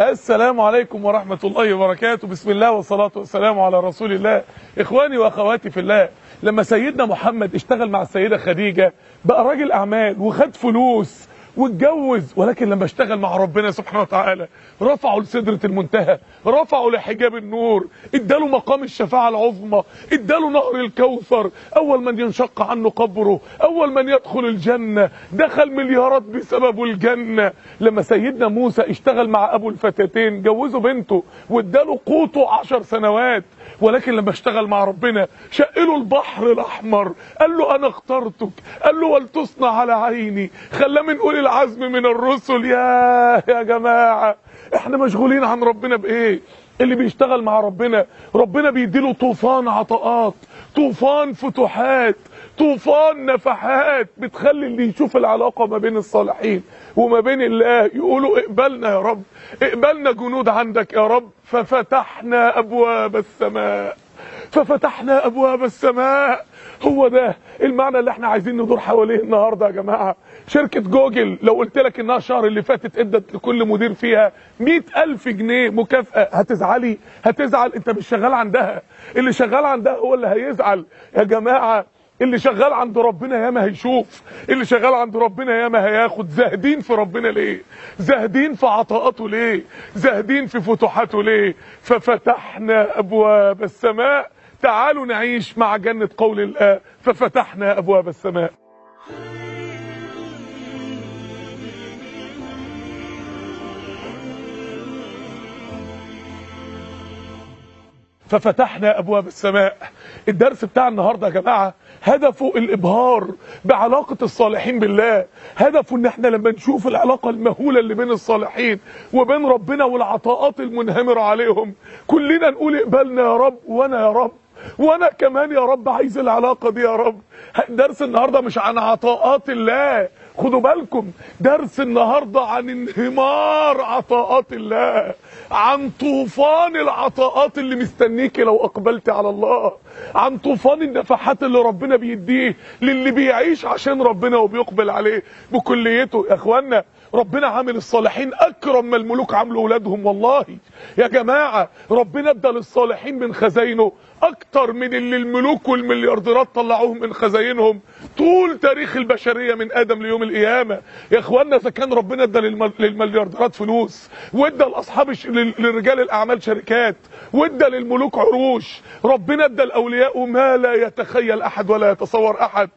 السلام عليكم ورحمة الله وبركاته. بسم الله والصلاة والسلام على رسول الله. إخواني وأخواتي في الله لما سيدنا محمد اشتغل مع السيدة خديجة بقى راجل أعمال وخد فلوس واتجوز. ولكن لما اشتغل مع ربنا سبحانه وتعالى رفعوا لسدرة المنتهى رفعوا لحجاب النور اداله مقام الشفاعة العظمى اداله نهر الكوثر. أول من ينشق عنه قبره أول من يدخل الجنة دخل مليارات بسببه الجنة. لما سيدنا موسى اشتغل مع أبو الفتاتين جوزوا بنته واداله قوته عشر سنوات. ولكن لما اشتغل مع ربنا شقله البحر الأحمر. قال له أنا اخترتك. قال له ولتصنع على عيني. خلاه من أولي العزم من الرسل. يا يا جماعة إحنا مشغولين عن ربنا بإيه؟ اللي بيشتغل مع ربنا. ربنا بيديله طوفان عطاءات طوفان فتوحات طوفان نفحات بتخلي اللي يشوف العلاقة ما بين الصالحين وما بين الله يقولوا اقبلنا يا رب اقبلنا جنود عندك يا رب ففتحنا أبواب السماء. ففتحنا أبواب السماء. هو ده المعنى اللي إحنا عايزين ندور حواليه النهارده يا جماعة. شركة جوجل لو قلت لك إنها الشهر اللي فاتت إدت لكل مدير فيها مئة ألف جنيه مكافأة هتزعلي؟ هتزعل؟ أنت مش شغال عندها. اللي شغال عندها هو اللي هيزعل. يا جماعة اللي شغال عند ربنا ياما هيشوف اللي شغال عند ربنا ياما هياخد. زاهدين في ربنا ليه؟ زاهدين في عطاءاته ليه؟ زاهدين في فتوحاته ليه؟ ففتحنا أبواب السماء. تعالوا نعيش مع جنة قول الله. ففتحنا أبواب السماء. ففتحنا أبواب السماء. الدرس بتاع النهارده يا جماعة هدفه الإبهار بعلاقة الصالحين بالله. هدفه إن إحنا لما نشوف العلاقة المهولة اللي بين الصالحين وبين ربنا والعطاءات المنهمرة عليهم كلنا نقول اقبلنا يا رب وأنا يا رب. وأنا كمان يا رب عايز العلاقة دي يا رب. درس النهارده مش عن عطاءات الله. خدوا بالكم درس النهارده عن انهمار عطاءات الله عن طوفان العطاءات اللي مستنيكي لو أقبلت على الله عن طوفان النفحات اللي ربنا بيديه للي بيعيش عشان ربنا وبيقبل عليه. بكليته يا اخوانا ربنا عامل الصالحين أكرم ما الملوك عاملوا أولادهم والله. يا جماعة ربنا ادى للصالحين من خزاينه أكتر من اللي الملوك والمليارديرات طلعوهم من خزاينهم. طول تاريخ البشرية من آدم ليوم القيامة. يا اخوانا إذا كان ربنا ادى للمليارديرات فلوس وادى لأصحاب لرجال الأعمال شركات وادى للملوك عروش ربنا ادى الاولياء ما لا يتخيل أحد ولا يتصور أحد.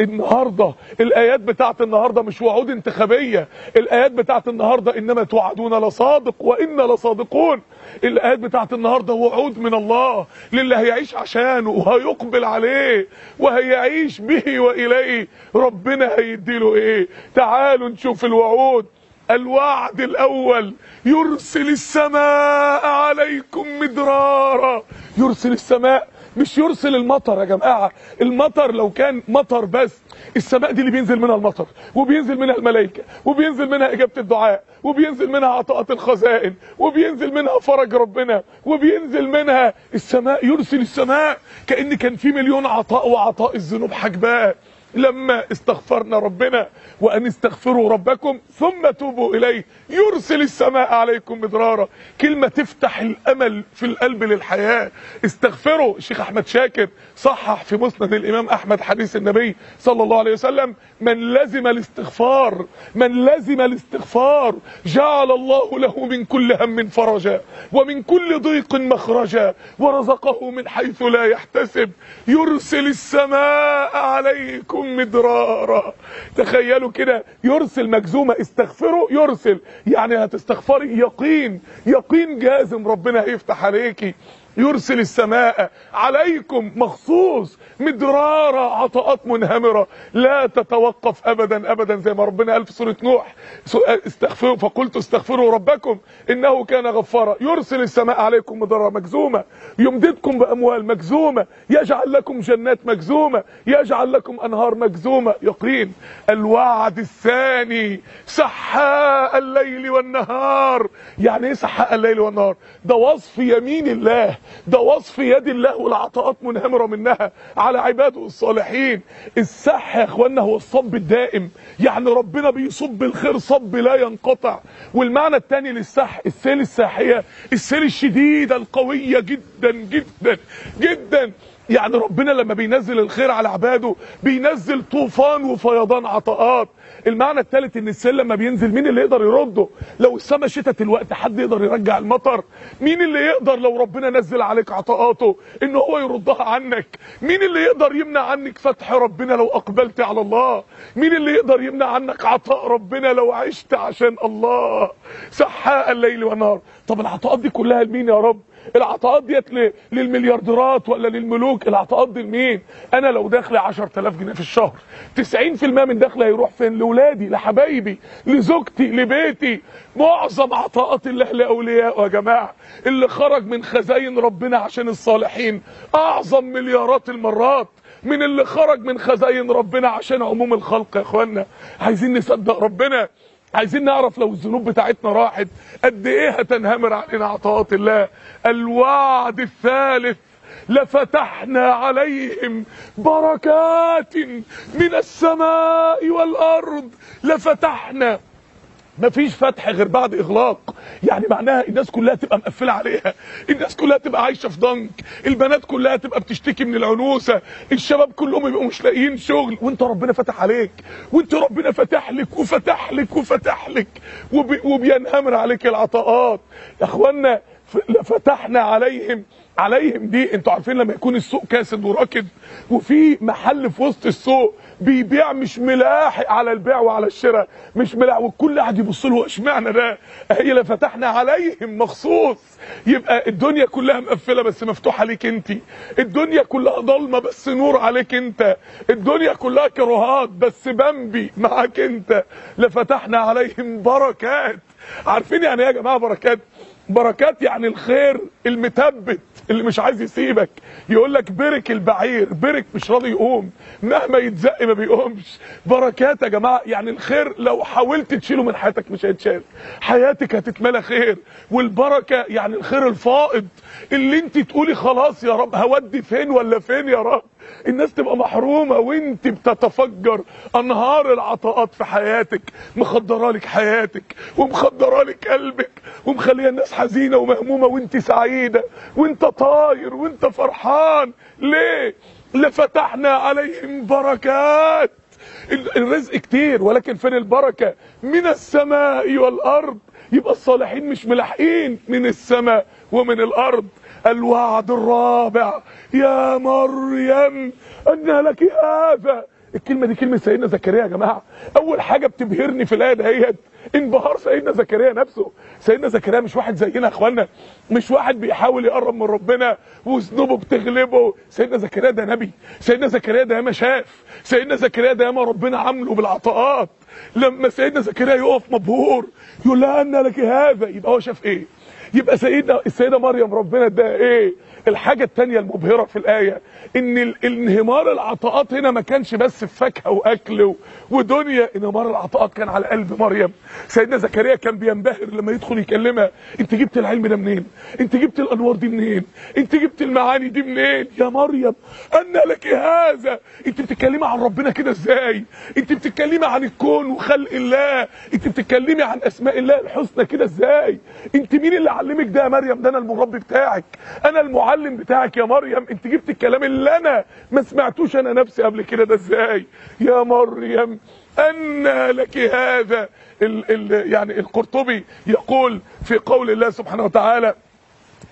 النهارده. الآيات بتاعت النهارده مش وعود انتخابية. الآيات بتاعت النهارده إنما توعدون لصادق وأنا لصادقون. الآيات بتاعت النهارده وعود من الله للي هيعيش عشانه وهيقبل عليه وهيعيش به وإليه. ربنا هيديله إيه؟ تعالوا نشوف الوعود. الوعد الأول يرسل السماء عليكم مدرارا. يرسل السماء مش يرسل المطر يا جماعة. المطر لو كان مطر بس السماء دي اللي بينزل منها المطر وبينزل منها الملائكة وبينزل منها إجابة الدعاء وبينزل منها عطاءات الخزائن وبينزل منها فرج ربنا وبينزل منها السماء يرسل السماء كأن كان في مليون عطاء وعطاء الذنوب حجباه. لما استغفرنا ربنا وأن استغفروا ربكم ثم توبوا إليه يرسل السماء عليكم مدرارا. كلمة تفتح الأمل في القلب للحياة. استغفروا الشيخ أحمد شاكر صحح في مسند الإمام أحمد حديث النبي صلى الله عليه وسلم من لزم الاستغفار من لزم الاستغفار جعل الله له من كل هم فرجا ومن كل ضيق مخرجا ورزقه من حيث لا يحتسب. يرسل السماء عليكم مدرارا تخيلوا كده يرسل مجزومة استغفروا يرسل. يعني هتستغفري؟ يقين يقين جازم ربنا هيفتح عليكي. يرسل السماء عليكم مخصوص مدرارة عطاءات منهمرة. لا تتوقف ابدا ابدا زي ما ربنا قال في سورة نوح. استغفروا فقلت استغفروا ربكم إنه كان غفارا. يرسل السماء عليكم مدرارة مجزومة. يمددكم بأموال مجزومة. يجعل لكم جنات مجزومة. يجعل لكم أنهار مجزومة. يقين الوعد الثاني سحاء الليل والنهار. يعني إيه سحاء الليل والنهار؟ ده وصف يمين الله. ده وصف يد الله والعطاءات منهمرة منها على عباده الصالحين. السح يا اخوانا هو الصب الدائم. يعني ربنا بيصب الخير صب لا ينقطع. والمعنى الثاني للسح السيل الساحية السيل الشديدة القوية جدا جدا جدا. يعني ربنا لما بينزل الخير على عباده بينزل طوفان وفيضان عطاءات. المعنى الثالث إن السيل لما بينزل مين اللي يقدر يرده؟ لو السماء شتت الوقت حد يقدر يرجع المطر. مين اللي يقدر لو ربنا نزل عليك عطاءاته إن هو يردها عنك؟ مين اللي يقدر يمنع عنك فتح ربنا لو أقبلت على الله؟ مين اللي يقدر يمنع عنك عطاء ربنا لو عشت عشان الله؟ سحاء الليل والنهار. طب العطاءات دي كلها لمين يا رب؟ العطاءات ديت للمليارديرات ولا للملوك؟ العطاءات دي لمين؟ أنا لو دخلي 10000 جنيه في الشهر 90% من دخلي هيروح فين؟ لاولادي لحبايبي لزوجتي لبيتي. معظم عطاءات الله لاولياء يا جماعة اللي خرج من خزاين ربنا عشان الصالحين. أعظم مليارات المرات من اللي خرج من خزاين ربنا عشان عموم الخلق يا اخوانا عايزين نصدق ربنا. عايزين نعرف لو الذنوب بتاعتنا راحت قد إيه هتنهمر علينا عطاءات الله؟ الوعد الثالث لفتحنا عليهم بركات من السماء والأرض. لفتحنا. مفيش فتح غير بعد إغلاق. يعني معناها الناس كلها تبقى مقفلة عليها. الناس كلها تبقى عايشة في ضنك. البنات كلها تبقى بتشتكي من العنوسة. الشباب كلهم يبقوا مش لاقيين شغل. وانت ربنا فتح عليك. وانت ربنا فتح لك وفتح لك وفتح لك. وبي وبينهمر عليك العطاءات. يا إخوانا فتحنا عليهم. عليهم دي أنتوا عارفين لما يكون السوق كاسد وراكد وفي محل في وسط السوق بيبيع مش ملاحق على البيع وعلى الشراء مش ملاحق والكل قاعد يبص له اشمعنى ده؟ هي اللي فتحنا عليهم مخصوص. يبقى الدنيا كلها مقفلة بس مفتوحة ليك انت. الدنيا كلها ضلمة بس نور عليك انت. الدنيا كلها كرهات بس بمبي معاك انت. لفتحنا عليهم بركات. عارفين يعني إيه يا جماعة بركات؟ بركات يعني الخير المثبت اللي مش عايز يسيبك. يقول لك برك البعير برك مش راضي يقوم. مهما يتزق ما بيقومش. بركات يا جماعة يعني الخير لو حاولت تشيله من حياتك مش هيتشال. حياتك هتتملى خير. والبركة يعني الخير الفائض اللي انت تقولي خلاص يا رب هودي فين ولا فين يا رب؟ الناس تبقى محرومة وانت بتتفجر أنهار العطاءات في حياتك مخدرة لك حياتك ومخدرة لك قلبك ومخليه الناس حزينة ومهمومة وانت سعيدة وانت طاير وانت فرحان. ليه؟ لفتحنا عليهم بركات. الرزق كتير ولكن فين البركة؟ من السماء والأرض. يبقى الصالحين مش ملاحقين من السماء ومن الأرض. الوعد الرابع. يا مريم أن لك هذا. الكلمة دي كلمة سيدنا زكريا يا جماعة. أول حاجة بتبهرني في الآية دهيت انبهار سيدنا زكريا نفسه. سيدنا زكريا مش واحد زينا يا إخوانا. مش واحد بيحاول يقرب من ربنا وذنوبه بتغلبه. سيدنا زكريا ده نبي. سيدنا زكريا ده ياما شاف. سيدنا زكريا ده ياما ربنا عامله بالعطاءات. لما سيدنا زكريا يقف مبهور يقول لها أن لك هذا يبقى هو شاف إيه؟ يبقى سيدنا السيدة مريم ربنا اداها إيه؟ الحاجة التانية المبهرة في الآية إن الانهمار العطاءات هنا ما كانش بس في فاكهة وأكل ودنيا انهمار العطاءات كان على قلب مريم. سيدنا زكريا كان بينبهر لما يدخل يكلمها أنت جبت العلم ده منين؟ أنت جبت الأنوار دي منين؟ أنت جبت المعاني دي منين؟ يا مريم ان لك هذا. أنت بتتكلمي عن ربنا كده إزاي؟ أنت بتتكلمي عن الكون وخلق الله؟ أنت بتتكلمي عن أسماء الله الحسنى كده إزاي؟ أنت مين اللي علمك ده يا مريم؟ ده أنا المربي بتاعك. أنا المعلم بتاعك يا مريم. أنت جبت الكلام اللي أنا ما سمعتوش أنا نفسي قبل كده. ده إزاي؟ يا مريم ان لك هذا ال ال يعني القرطبي يقول في قول الله سبحانه وتعالى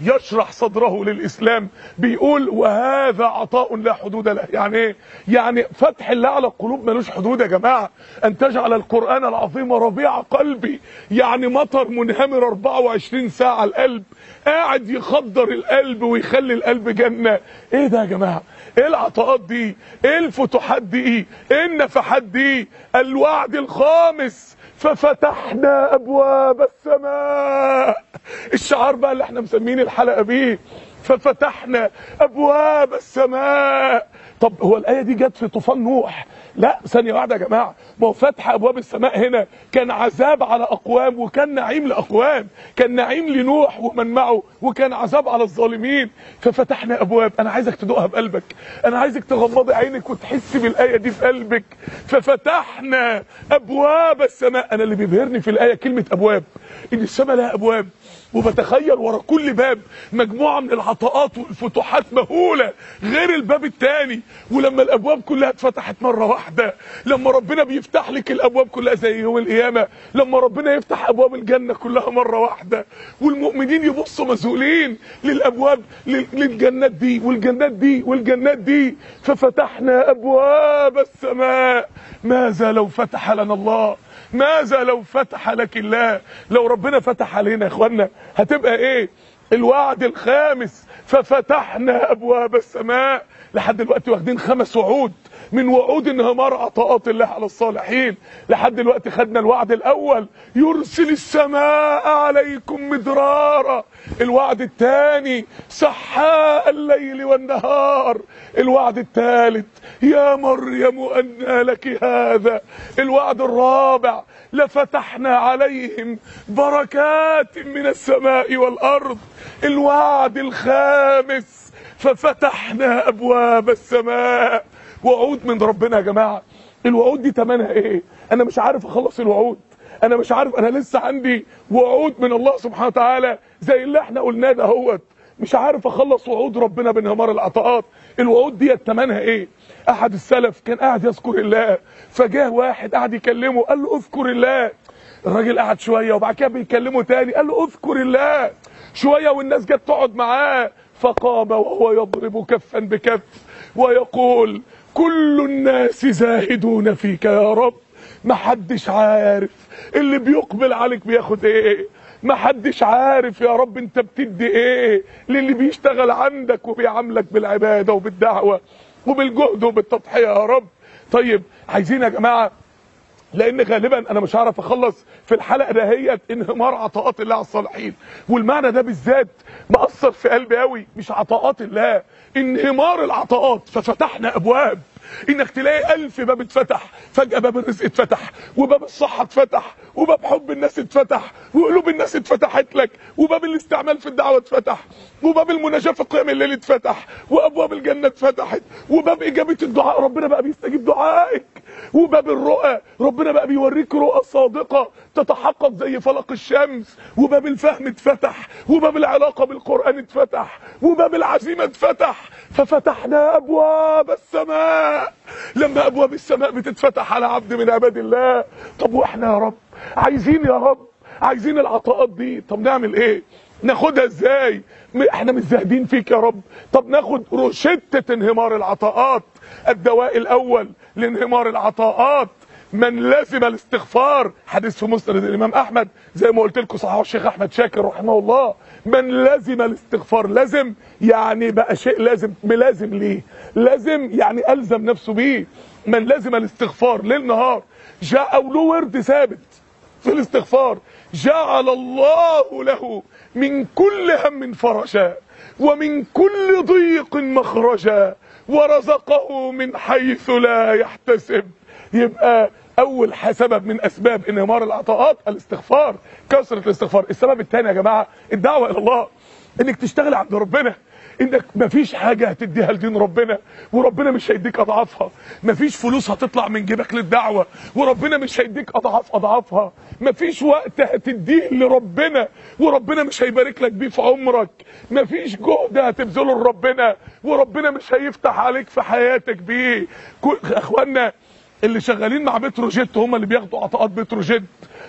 يشرح صدره للإسلام بيقول وهذا عطاء لا حدود له. يعني إيه؟ يعني فتح الله على القلوب ملوش حدود يا جماعة. أن تجعل القرآن العظيم ربيع قلبي. يعني مطر منهمر 24 ساعة القلب. قاعد يخدر القلب ويخلي القلب جنة. إيه ده يا جماعة؟ إيه العطاءات دي؟ إيه الفتوحات دي؟ إيه النفحات دي؟ الوعد الخامس. ففتحنا أبواب السماء. الشعار بقى اللي إحنا مسمين الحلقة بيه. ففتحنا أبواب السماء. طب هو الآية دي جت في طوفان نوح؟ لا ثانية واحدة يا جماعة. ما هو فتح أبواب السماء هنا. كان عذاب على أقوام وكان نعيم لأقوام. كان نعيم لنوح ومن معه وكان عذاب على الظالمين. ففتحنا أبواب. أنا عايزك تدوقها بقلبك. أنا عايزك تغمضي عينك وتحسي بالآية دي في قلبك. ففتحنا أبواب السماء. أنا اللي بيبهرني في الآية كلمة أبواب. إن السماء لها أبواب وبتخيل ورا كل باب مجموعة من العطاءات والفتوحات مهولة غير الباب الثاني ولما الأبواب كلها اتفتحت مرة واحدة لما ربنا بيفتح لك الأبواب كلها زي يوم القيامة لما ربنا يفتح أبواب الجنة كلها مرة واحدة والمؤمنين يبصوا مذهولين للأبواب لل- للجنات دي والجنات دي والجنات دي. ففتحنا أبواب السماء. ماذا لو فتح لنا الله؟ ماذا لو فتح لك الله؟ لو ربنا فتح علينا يا اخوانا هتبقى إيه؟ الوعد الخامس ففتحنا أبواب السماء. لحد دلوقتي واخدين خمس وعود. من وعود انهمار عطاءات الله على الصالحين. لحد دلوقتي خدنا الوعد الأول. يرسل السماء عليكم مدرارا. الوعد الثاني سحاء الليل والنهار. الوعد الثالث يا مريم أنى لك هذا. الوعد الرابع لفتحنا عليهم بركات من السماء والأرض. الوعد الخامس ففتحنا أبواب السماء. وعود من ربنا يا جماعة. الوعود دي تمنها إيه؟ أنا مش عارف أخلص الوعود. أنا مش عارف أنا لسه عندي وعود من الله سبحانه وتعالى زي اللي إحنا قلناه دهوت مش عارف أخلص وعود ربنا بانهمار العطاءات. الوعود دي تمنها إيه؟ أحد السلف كان قاعد يذكر الله. فجاه واحد قاعد يكلمه قال له اذكر الله. الراجل قعد شوية وبعد كده بيكلمه تاني قال له اذكر الله. شوية والناس جت تقعد معاه. فقام وهو يضرب كفا بكف ويقول كل الناس زاهدون فيك يا رب. محدش عارف اللي بيقبل عليك بياخد إيه. محدش عارف يا رب انت بتدي إيه للي بيشتغل عندك وبيعاملك بالعبادة وبالدعوة وبالجهد وبالتضحية يا رب. طيب عايزين يا جماعة لأن غالبا أنا مش هعرف أخلص في الحلقة دهيت انهمار عطاءات الله على الصالحين. والمعنى ده بالذات مأثر في قلبي قوي مش عطاءات الله انهمار العطاءات. ففتحنا أبواب إنك تلاقي ألف باب اتفتح فجأة باب الرزق اتفتح وباب الصحة اتفتح وباب حب الناس اتفتح وقلوب الناس اتفتحت لك وباب الاستعمال في الدعوة اتفتح وباب المناجاة في قيام الليل اتفتح وأبواب الجنة اتفتحت وباب إجابة الدعاء ربنا بقى بيستجيب دعائك. وباب الرؤى ربنا بقى بيوريك رؤى صادقة تتحقق زي فلق الشمس. وباب الفهم اتفتح وباب العلاقة بالقرآن اتفتح وباب العزيمة اتفتح. ففتحنا أبواب السماء. لما أبواب السماء بتتفتح على عبد من عباد الله طب وإحنا يا رب؟ عايزين يا رب عايزين العطاءات دي. طب نعمل إيه؟ ناخدها إزاي؟ إحنا مش زاهدين فيك يا رب. طب ناخد روشتة انهمار العطاءات. الدواء الأول لانهمار العطاءات. من لزم الاستغفار. حديث في مسند الإمام أحمد. زي ما قلت لكم صححه الشيخ أحمد شاكر رحمه الله. من لزم الاستغفار. لازم يعني بقى شيء لازم ملازم ليه؟ لازم يعني ألزم نفسه بيه. من لزم الاستغفار ليل نهار جاء له ورد ثابت. في الاستغفار. جعل الله له من كل هم فرجا ومن كل ضيق مخرجا ورزقه من حيث لا يحتسب. يبقى أول سبب من أسباب انهمار العطاءات الاستغفار كثرة الاستغفار. السبب الثاني يا جماعة الدعوة إلى الله إنك تشتغل عند ربنا. إنك مفيش حاجة هتديها لدين ربنا وربنا مش هيديك أضعافها. مفيش فلوس هتطلع من جيبك للدعوة وربنا مش هيديك أضعاف أضعافها. مفيش وقت هتديه لربنا وربنا مش هيبارك لك بيه في عمرك. مفيش جهد هتبذله لربنا وربنا مش هيفتح عليك في حياتك بيه. إخوانا اللي شغالين مع بتروجيت هم اللي بياخدوا عطاءات بتروجيت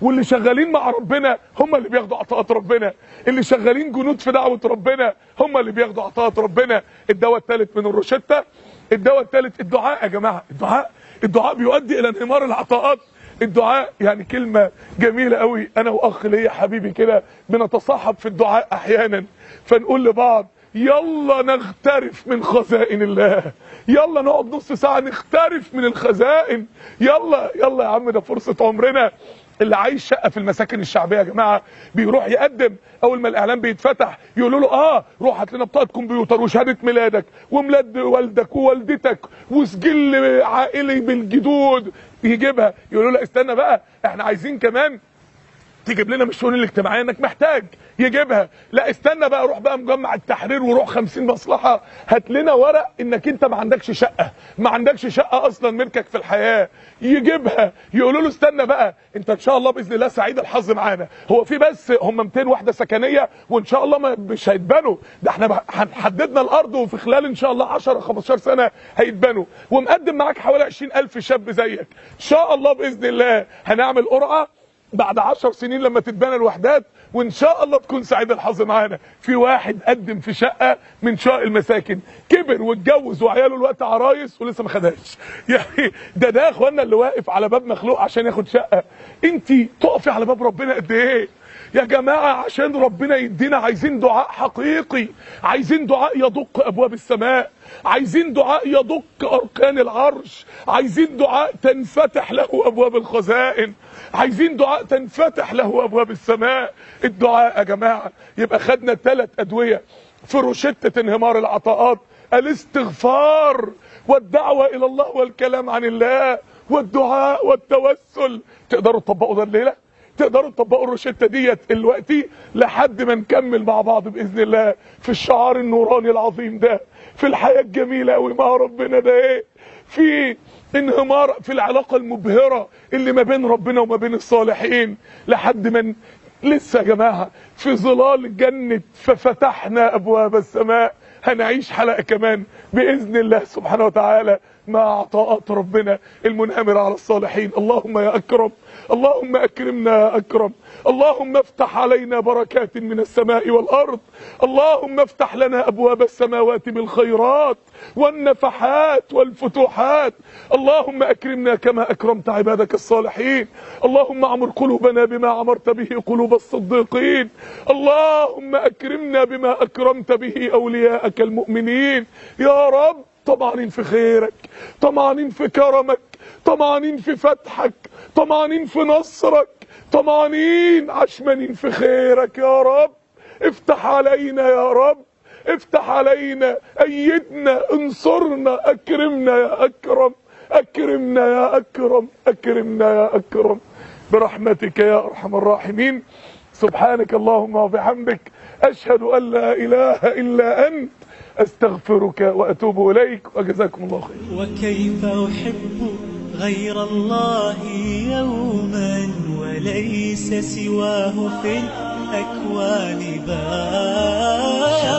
واللي شغالين مع ربنا هم اللي بياخدوا عطاءات ربنا اللي شغالين جنود في دعوة ربنا هم اللي بياخدوا عطاءات ربنا. الدواء الثالث من الروشتة الدواء الثالث الدعاء يا جماعة الدعاء الدعاء بيؤدي إلى انهمار العطاءات. الدعاء يعني كلمة جميلة قوي أنا وأخ ليا حبيبي كده بنتصاحب في الدعاء أحيانا فنقول لبعض يلا نغترف من خزائن الله. يلا نقعد نص ساعة نخترف من الخزائن. يلا يلا يا عم ده فرصة عمرنا. اللي عايش شقة في المساكن الشعبية يا جماعة بيروح يقدم. أول ما الاعلان بيتفتح يقولوا له آه روح هات لنا بطاقه كمبيوتر وشهادة ميلادك وميلاد والدك ووالدتك وسجل عائلي بالجدود. يجيبها. يقولوا له استنى بقى إحنا عايزين كمان تجيب لنا من الشؤون الاجتماعية انك محتاج يجيبها. لا استنى بقى روح بقى مجمع التحرير وروح 50 مصلحة. هات لنا ورق انك انت ما عندكش شقة. ما عندكش شقة أصلا ملكك في الحياة. يجيبها. يقولوا له استنى بقى. انت ان شاء الله بإذن الله سعيد الحظ معانا. هو في بس هم 200 وحده سكنية وإن شاء الله مش هيتبنوا. ده إحنا حددنا الأرض وفي خلال إن شاء الله 10 15 سنة هيتبنوا. ومقدم معاك حوالي 20000 شاب زيك. إن شاء الله بإذن الله هنعمل قرعة. بعد عشر سنين لما تتبنى الوحدات وإن شاء الله تكون سعيد الحظ معانا. في واحد قدم في شقة من شقق المساكن كبر واتجوز وعياله الوقت عرايس ولسه ما خدهاش. يعني ده ده إخوانا اللي واقف على باب مخلوق عشان ياخد شقة. انت تقفي على باب ربنا قد إيه؟ يا جماعة عشان ربنا يدينا عايزين دعاء حقيقي عايزين دعاء يدق أبواب السماء عايزين دعاء يدق أركان العرش عايزين دعاء تنفتح له أبواب الخزائن عايزين دعاء تنفتح له أبواب السماء. الدعاء يا جماعة يبقى خدنا ثلاث أدوية. في روشتة انهمار العطاءات الاستغفار والدعوة إلى الله والكلام عن الله والدعاء والتوسل. تقدروا تطبقوا ده الليلة؟ تقدروا تطبقوا الروشته ديت دلوقتي لحد ما نكمل مع بعض بإذن الله في الشعار النوراني العظيم ده في الحياة الجميلة قوي مع ربنا ده إيه؟ في انهمار في العلاقة المبهرة اللي ما بين ربنا وما بين الصالحين لحد ما لسه يا جماعة في ظلال جنة ففتحنا أبواب السماء هنعيش حلقة كمان بإذن الله سبحانه وتعالى. مع عطاءات ربنا المنهمره على الصالحين. اللهم يا أكرم اللهم أكرمنا يا أكرم. اللهم افتح علينا بركات من السماء والأرض. اللهم افتح لنا أبواب السماوات بالخيرات والنفحات والفتوحات. اللهم أكرمنا كما أكرمت عبادك الصالحين. اللهم أعمر قلوبنا بما عمرت به قلوب الصديقين. اللهم أكرمنا بما أكرمت به أولياءك المؤمنين. يا رب طمعانين في خيرك طمعانين في كرمك طمعانين في فتحك طمعانين في نصرك طمعانين عشمانين في خيرك يا رب. افتح علينا يا رب افتح علينا أيدنا انصرنا أكرمنا يا أكرم أكرمنا يا أكرم أكرمنا يا أكرم. برحمتك يا أرحم الراحمين. سبحانك اللهم وبحمدك أشهد أن لا إله إلا أنت أستغفرك وأتوب إليك وجزاكم الله خير. وكيف أحب غير الله يوما وليس سواه في الأكوان باقي